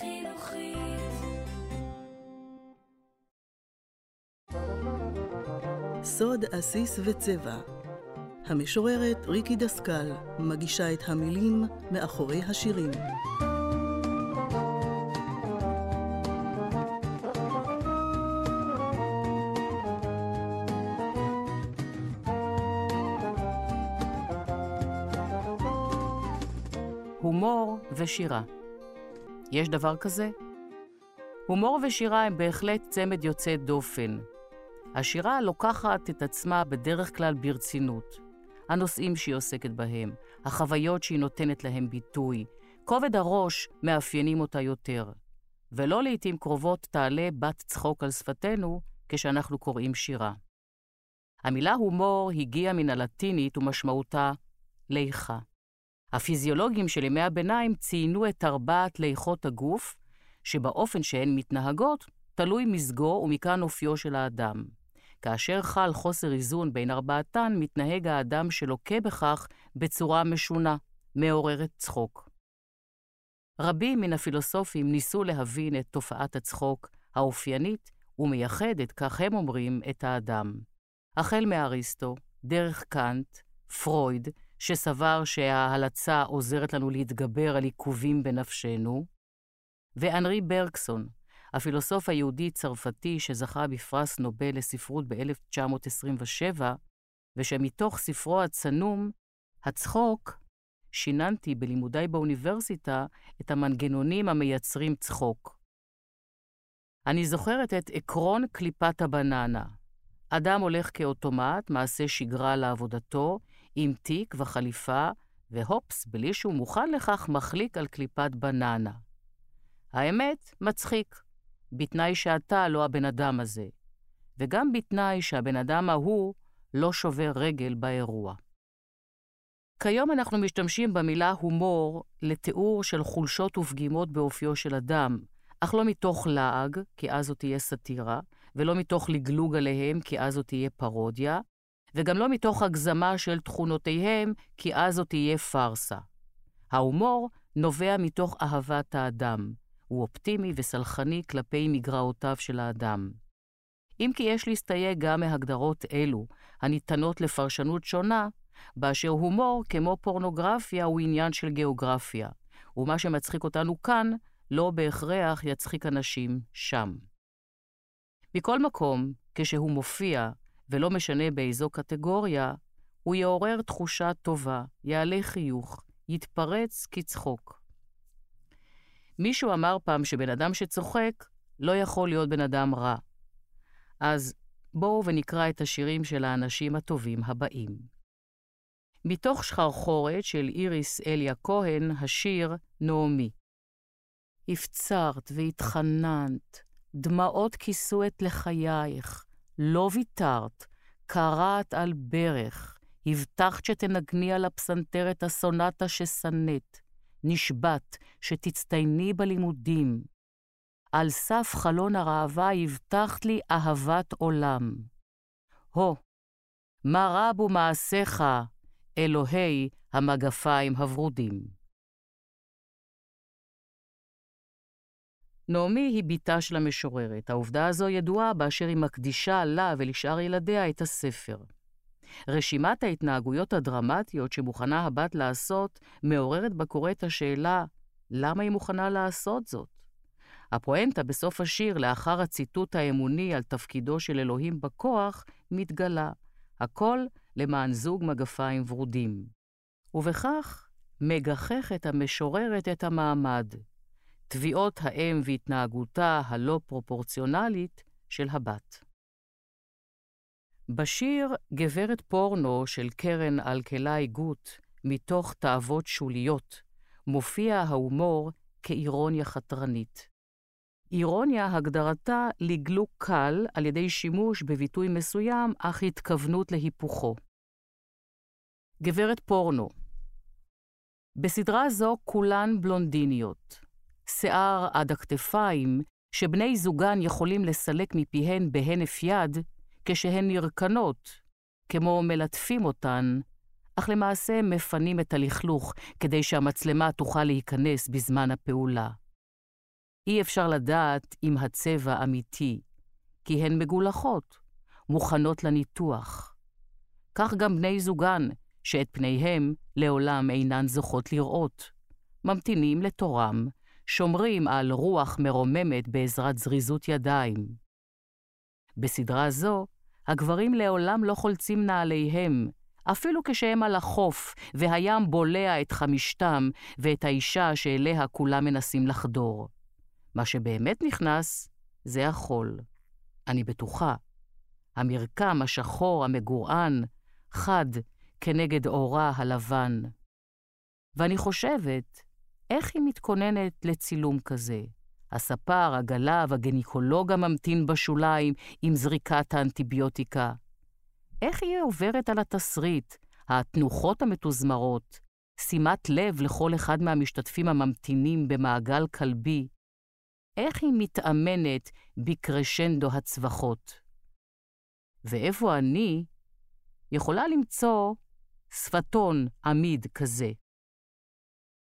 חינוכית. סוד עסיס וצבע המשוררת ריקי דסקל מגישה את המילים מאחורי השירים. הומור ושירה. יש דבר כזה? הומור ושירה הם בהחלט צמד יוצא דופן. השירה לוקחת את עצמה בדרך כלל ברצינות. הנושאים שהיא עוסקת בהם, החוויות שהיא נותנת להם ביטוי, כובד הראש מאפיינים אותה יותר. ולא לעתים קרובות תעלה בת צחוק על שפתנו כשאנחנו קוראים שירה. המילה הומור הגיעה מן הלטינית ומשמעותה ליכה. הפיזיולוגים של ימי הביניים ציינו את ארבעת ליכות הגוף, שבאופן שהן מתנהגות תלוי מזגו ומכאן אופיו של האדם. כאשר חל חוסר איזון בין ארבעתן, מתנהג האדם שלוקה בכך בצורה משונה, מעוררת צחוק. רבים מן הפילוסופים ניסו להבין את תופעת הצחוק האופיינית ומייחדת, כך הם אומרים, את האדם. החל מאריסטו, דרך קאנט, פרויד, שסבר שההלצה עוזרת לנו להתגבר על עיכובים בנפשנו, ואנרי ברקסון, הפילוסוף היהודי-צרפתי שזכה בפרס נובל לספרות ב-1927, ושמתוך ספרו הצנום, הצחוק, שיננתי בלימודיי באוניברסיטה את המנגנונים המייצרים צחוק. אני זוכרת את עקרון קליפת הבננה. אדם הולך כאוטומט, מעשה שגרה לעבודתו, עם תיק וחליפה, והופס, בלי שהוא מוכן לכך, מחליק על קליפת בננה. האמת, מצחיק, בתנאי שאתה לא הבן אדם הזה, וגם בתנאי שהבן אדם ההוא לא שובר רגל באירוע. כיום אנחנו משתמשים במילה הומור לתיאור של חולשות ופגימות באופיו של אדם, אך לא מתוך לעג, כי אז זאת תהיה סאטירה, ולא מתוך לגלוג עליהם, כי אז זאת תהיה פרודיה, וגם לא מתוך הגזמה של תכונותיהם, כי אז זאת תהיה פארסה. ההומור נובע מתוך אהבת האדם. הוא אופטימי וסלחני כלפי מגרעותיו של האדם. אם כי יש להסתייג גם מהגדרות אלו, הניתנות לפרשנות שונה, באשר הומור, כמו פורנוגרפיה, הוא עניין של גיאוגרפיה, ומה שמצחיק אותנו כאן, לא בהכרח יצחיק אנשים שם. מכל מקום, כשהוא מופיע, ולא משנה באיזו קטגוריה, הוא יעורר תחושה טובה, יעלה חיוך, יתפרץ כצחוק. מישהו אמר פעם שבן אדם שצוחק לא יכול להיות בן אדם רע. אז בואו ונקרא את השירים של האנשים הטובים הבאים. מתוך שחרחורת של איריס אליה כהן, השיר נעמי. הפצרת והתחננת, דמעות כיסו את לחייך, לא ויתרת, קרעת על ברך, הבטחת שתנגני על הפסנתר את הסונטה ששנאת, נשבעת שתצטייני בלימודים. על סף חלון הראווה הבטחת לי אהבת עולם. הו, מה רבו מעשיך, אלוהי המגפיים הוורודים. נעמי היא בתה של המשוררת. העובדה הזו ידועה באשר היא מקדישה לה ולשאר ילדיה את הספר. רשימת ההתנהגויות הדרמטיות שמוכנה הבת לעשות מעוררת בקורא את השאלה למה היא מוכנה לעשות זאת. הפואנטה בסוף השיר, לאחר הציטוט האמוני על תפקידו של אלוהים בכוח, מתגלה. הכל למען זוג מגפיים ורודים. ובכך מגחכת המשוררת את המעמד, תביעות האם והתנהגותה הלא פרופורציונלית של הבת. בשיר גברת פורנו של קרן אלקלעי גוט, מתוך תאוות שוליות, מופיע ההומור כאירוניה חתרנית. אירוניה הגדרתה לגלוק קל על ידי שימוש בביטוי מסוים, אך התכוונות להיפוכו. גברת פורנו בסדרה זו כולן בלונדיניות. שיער עד הכתפיים, שבני זוגן יכולים לסלק מפיהן בהנף יד כשהן נרקנות, כמו מלטפים אותן, אך למעשה מפנים את הלכלוך כדי שהמצלמה תוכל להיכנס בזמן הפעולה. אי אפשר לדעת אם הצבע אמיתי, כי הן מגולחות, מוכנות לניתוח. כך גם בני זוגן, שאת פניהם לעולם אינן זוכות לראות. ממתינים לתורם, שומרים על רוח מרוממת בעזרת זריזות ידיים. בסדרה זו, הגברים לעולם לא חולצים נעליהם, אפילו כשהם על החוף, והים בולע את חמישתם ואת האישה שאליה כולם מנסים לחדור. מה שבאמת נכנס זה החול. אני בטוחה. המרקם השחור המגורען, חד כנגד אורה הלבן. ואני חושבת, איך היא מתכוננת לצילום כזה? הספר, הגלב, הגניקולוג הממתין בשוליים עם זריקת האנטיביוטיקה. איך היא עוברת על התסריט, התנוחות המתוזמרות, שימת לב לכל אחד מהמשתתפים הממתינים במעגל כלבי, איך היא מתאמנת בקרשנדו הצווחות. ואיפה אני יכולה למצוא שפתון עמיד כזה.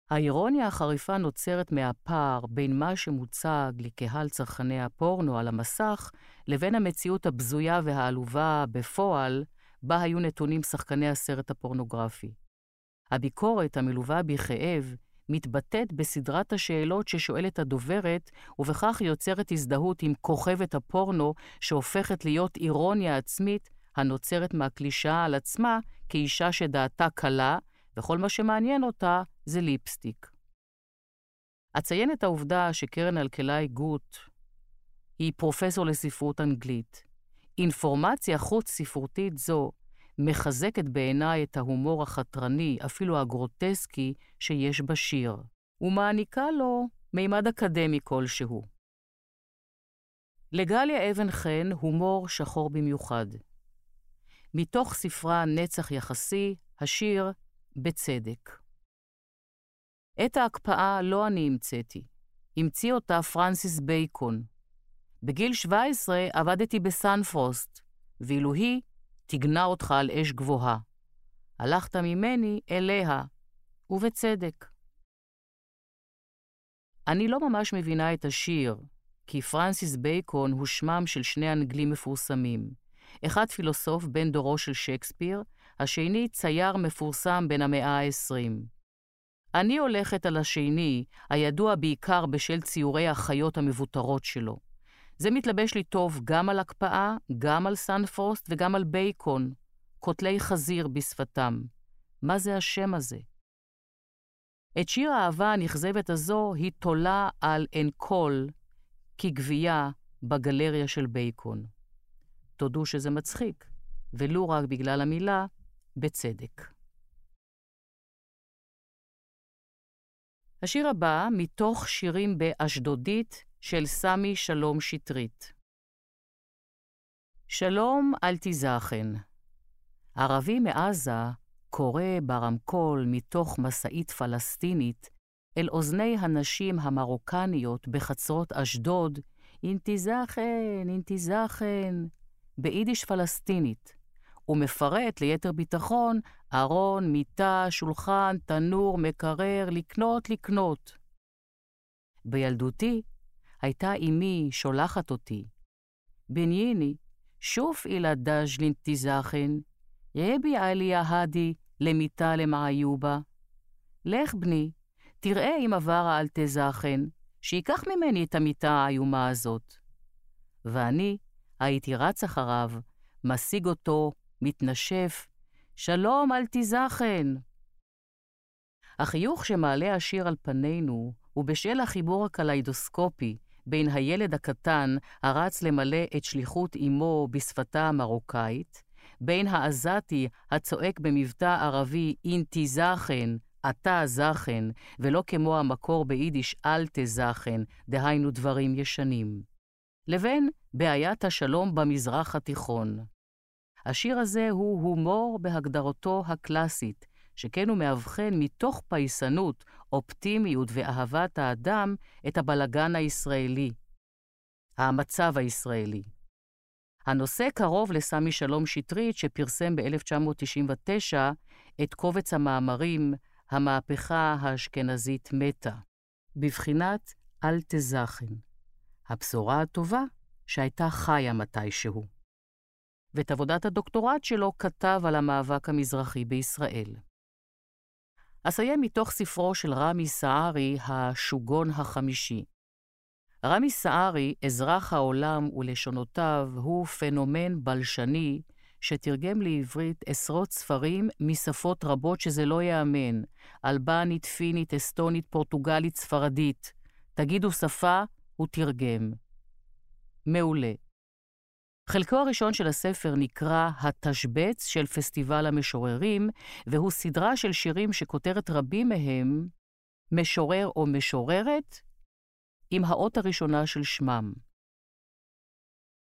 האירוניה החריפה נוצרת מהפער בין מה שמוצג לקהל צרכני הפורנו על המסך לבין המציאות הבזויה והעלובה בפועל, בה היו נתונים שחקני הסרט הפורנוגרפי. הביקורת המלווה בכאב מתבטאת בסדרת השאלות ששואלת הדוברת, ובכך יוצרת הזדהות עם כוכבת הפורנו, שהופכת להיות אירוניה עצמית הנוצרת מהקלישאה על עצמה כאישה שדעתה קלה, וכל מה שמעניין אותה זה ליפסטיק. אציין את העובדה שקרן אלקלעי גוט היא פרופסור לספרות אנגלית. אינפורמציה חוץ-ספרותית זו מחזקת בעיניי את ההומור החתרני, אפילו הגרוטסקי, שיש בשיר, ומעניקה לו מימד אקדמי כלשהו. לגליה אבן חן הומור שחור במיוחד. מתוך ספרה נצח יחסי, השיר בצדק. את ההקפאה לא אני המצאתי, המציא אותה פרנסיס בייקון. בגיל 17 עבדתי בסנפרוסט, ואילו היא טיגנה אותך על אש גבוהה. הלכת ממני אליה, ובצדק. אני לא ממש מבינה את השיר, כי פרנסיס בייקון הוא שמם של שני אנגלים מפורסמים. אחד פילוסוף בן דורו של שייקספיר, השני צייר מפורסם בן המאה ה-20. אני הולכת על השני, הידוע בעיקר בשל ציורי החיות המבוטרות שלו. זה מתלבש לי טוב גם על הקפאה, גם על סנפרוסט וגם על בייקון, קותלי חזיר בשפתם. מה זה השם הזה? את שיר האהבה הנכזבת הזו היא תולה על אנקול כגבייה בגלריה של בייקון. תודו שזה מצחיק, ולו רק בגלל המילה בצדק. השיר הבא, מתוך שירים באשדודית של סמי שלום שטרית. שלום אל תיזכן. ערבי מעזה קורא ברמקול מתוך משאית פלסטינית אל אוזני הנשים המרוקניות בחצרות אשדוד, אינתיזכן, אינתיזכן, ביידיש פלסטינית, ומפרט ליתר ביטחון ארון, מיטה, שולחן, תנור, מקרר, לקנות, לקנות. בילדותי הייתה אמי שולחת אותי. בנייני, שוף אילה דז'לין תיזכן, יבי עליה הדי למיטה למעיובה. לך בני, תראה אם עברה אל תזכן, שייקח ממני את המיטה האיומה הזאת. ואני הייתי רץ אחריו, משיג אותו, מתנשף, שלום, אל תיזכן. החיוך שמעלה השיר על פנינו הוא בשל החיבור הקליידוסקופי בין הילד הקטן הרץ למלא את שליחות אמו בשפתה המרוקאית, בין העזתי הצועק במבטא ערבי אינתי זכן, אתה זכן, ולא כמו המקור ביידיש אל תזכן, דהיינו דברים ישנים. לבין בעיית השלום במזרח התיכון. השיר הזה הוא הומור בהגדרתו הקלאסית, שכן הוא מאבחן מתוך פייסנות, אופטימיות ואהבת האדם את הבלגן הישראלי, המצב הישראלי. הנושא קרוב לסמי שלום שטרית, שפרסם ב-1999 את קובץ המאמרים "המהפכה האשכנזית מתה", בבחינת אל תזכן. הבשורה הטובה שהייתה חיה מתישהו. ואת עבודת הדוקטורט שלו כתב על המאבק המזרחי בישראל. אסיים מתוך ספרו של רמי סערי, השוגון החמישי. רמי סערי, אזרח העולם ולשונותיו, הוא פנומן בלשני שתרגם לעברית עשרות ספרים משפות רבות שזה לא ייאמן, אלבנית, פינית, אסטונית, פורטוגלית, ספרדית. תגידו שפה, הוא תרגם. מעולה. חלקו הראשון של הספר נקרא התשבץ של פסטיבל המשוררים, והוא סדרה של שירים שכותרת רבים מהם משורר או משוררת עם האות הראשונה של שמם.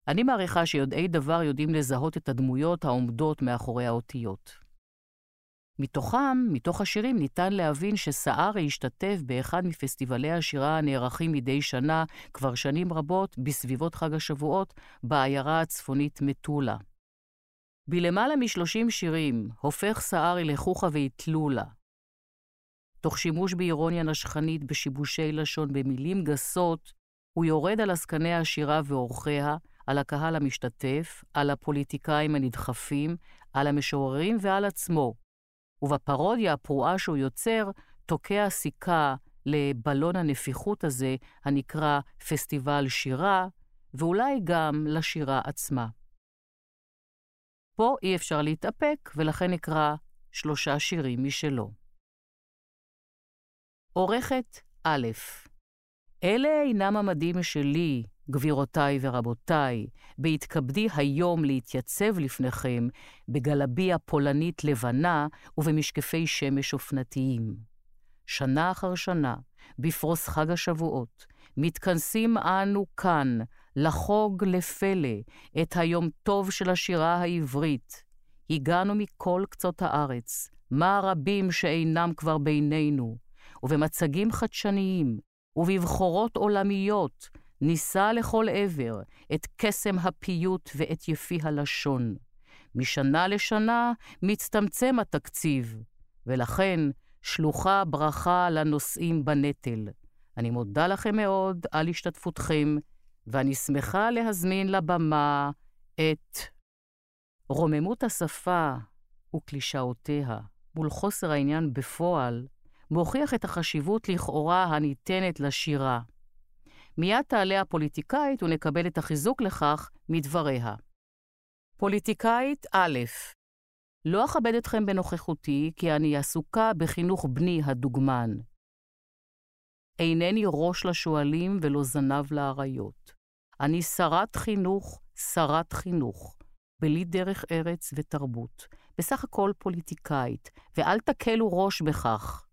אני מעריכה שיודעי דבר יודעים לזהות את הדמויות העומדות מאחורי האותיות. מתוכם, מתוך השירים, ניתן להבין שסערי השתתף באחד מפסטיבלי השירה הנערכים מדי שנה, כבר שנים רבות, בסביבות חג השבועות, בעיירה הצפונית מטולה. בלמעלה משלושים שירים הופך סערי לחוכא ואטלולה. תוך שימוש באירוניה נשכנית, בשיבושי לשון, במילים גסות, הוא יורד על עסקני השירה ואורחיה, על הקהל המשתתף, על הפוליטיקאים הנדחפים, על המשוררים ועל עצמו. ובפרודיה הפרועה שהוא יוצר, תוקע סיכה לבלון הנפיחות הזה, הנקרא פסטיבל שירה, ואולי גם לשירה עצמה. פה אי אפשר להתאפק, ולכן נקרא שלושה שירים משלו. עורכת א', אלה אינם המדים שלי, גבירותיי ורבותיי, בהתכבדי היום להתייצב לפניכם בגלביה פולנית לבנה ובמשקפי שמש אופנתיים. שנה אחר שנה, בפרוס חג השבועות, מתכנסים אנו כאן לחוג לפלא את היום טוב של השירה העברית. הגענו מכל קצות הארץ, מה רבים שאינם כבר בינינו, ובמצגים חדשניים, ובבחורות עולמיות, נישא לכל עבר את קסם הפיוט ואת יפי הלשון. משנה לשנה מצטמצם התקציב, ולכן שלוחה ברכה לנושאים בנטל. אני מודה לכם מאוד על השתתפותכם, ואני שמחה להזמין לבמה את רוממות השפה וקלישאותיה מול חוסר העניין בפועל, מוכיח את החשיבות לכאורה הניתנת לשירה. מיד תעלה הפוליטיקאית ונקבל את החיזוק לכך מדבריה. פוליטיקאית א', לא אכבד אתכם בנוכחותי, כי אני עסוקה בחינוך בני הדוגמן. אינני ראש לשועלים ולא זנב לאריות. אני שרת חינוך, שרת חינוך, בלי דרך ארץ ותרבות. בסך הכל פוליטיקאית, ואל תקלו ראש בכך.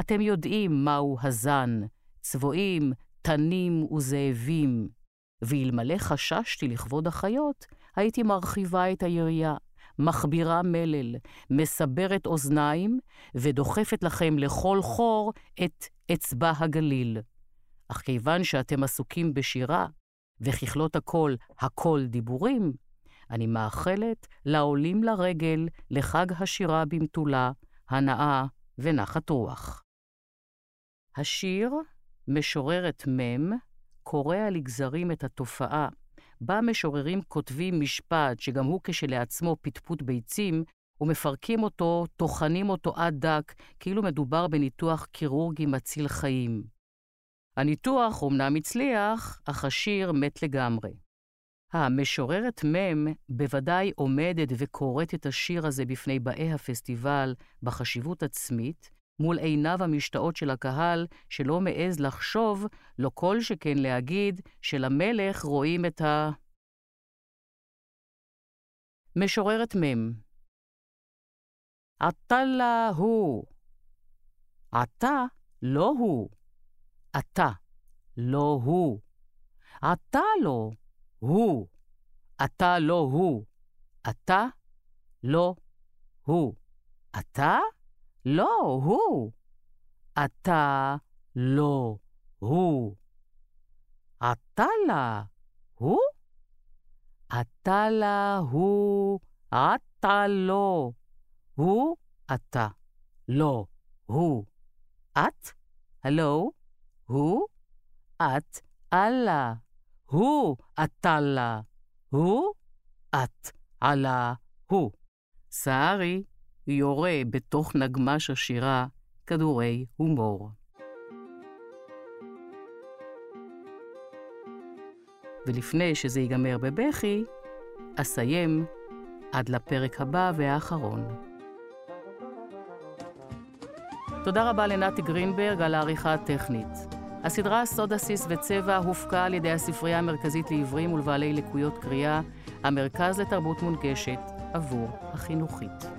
אתם יודעים מהו הזן, צבועים, תנים וזאבים, ואלמלא חששתי לכבוד החיות, הייתי מרחיבה את היריעה, מחבירה מלל, מסברת אוזניים, ודוחפת לכם לכל חור את אצבע הגליל. אך כיוון שאתם עסוקים בשירה, וככלות הכל, הכל דיבורים, אני מאחלת לעולים לרגל לחג השירה במתולה, הנאה ונחת רוח. השיר משוררת מ' קורע לגזרים את התופעה בה משוררים כותבים משפט שגם הוא כשלעצמו פטפוט ביצים, ומפרקים אותו, טוחנים אותו עד דק, כאילו מדובר בניתוח קירורגי מציל חיים. הניתוח אומנם הצליח, אך השיר מת לגמרי. המשוררת מ' בוודאי עומדת וקוראת את השיר הזה בפני באי הפסטיבל בחשיבות עצמית, מול עיניו המשתאות של הקהל, שלא מעז לחשוב, לא כל שכן להגיד, שלמלך רואים את ה... משוררת מ' אתה לה הוא. אתה לא הוא. אתה לא הוא. אתה לא הוא. אתה לא הוא. אתה לא הוא. אתה לא, הוא. אתה לא הוא. אתה לה הוא? אתה לה הוא, אתה לא. הוא, אתה. לא, הוא. את? הלו? הוא? את אללה. הוא עטלה. הוא את עלה הוא. סערי יורה בתוך נגמש השירה כדורי הומור. ולפני שזה ייגמר בבכי, אסיים עד לפרק הבא והאחרון. תודה רבה לנתי גרינברג על העריכה הטכנית. הסדרה סוד עסיס וצבע הופקה על ידי הספרייה המרכזית לעיוורים ולבעלי לקויות קריאה, המרכז לתרבות מונגשת עבור החינוכית.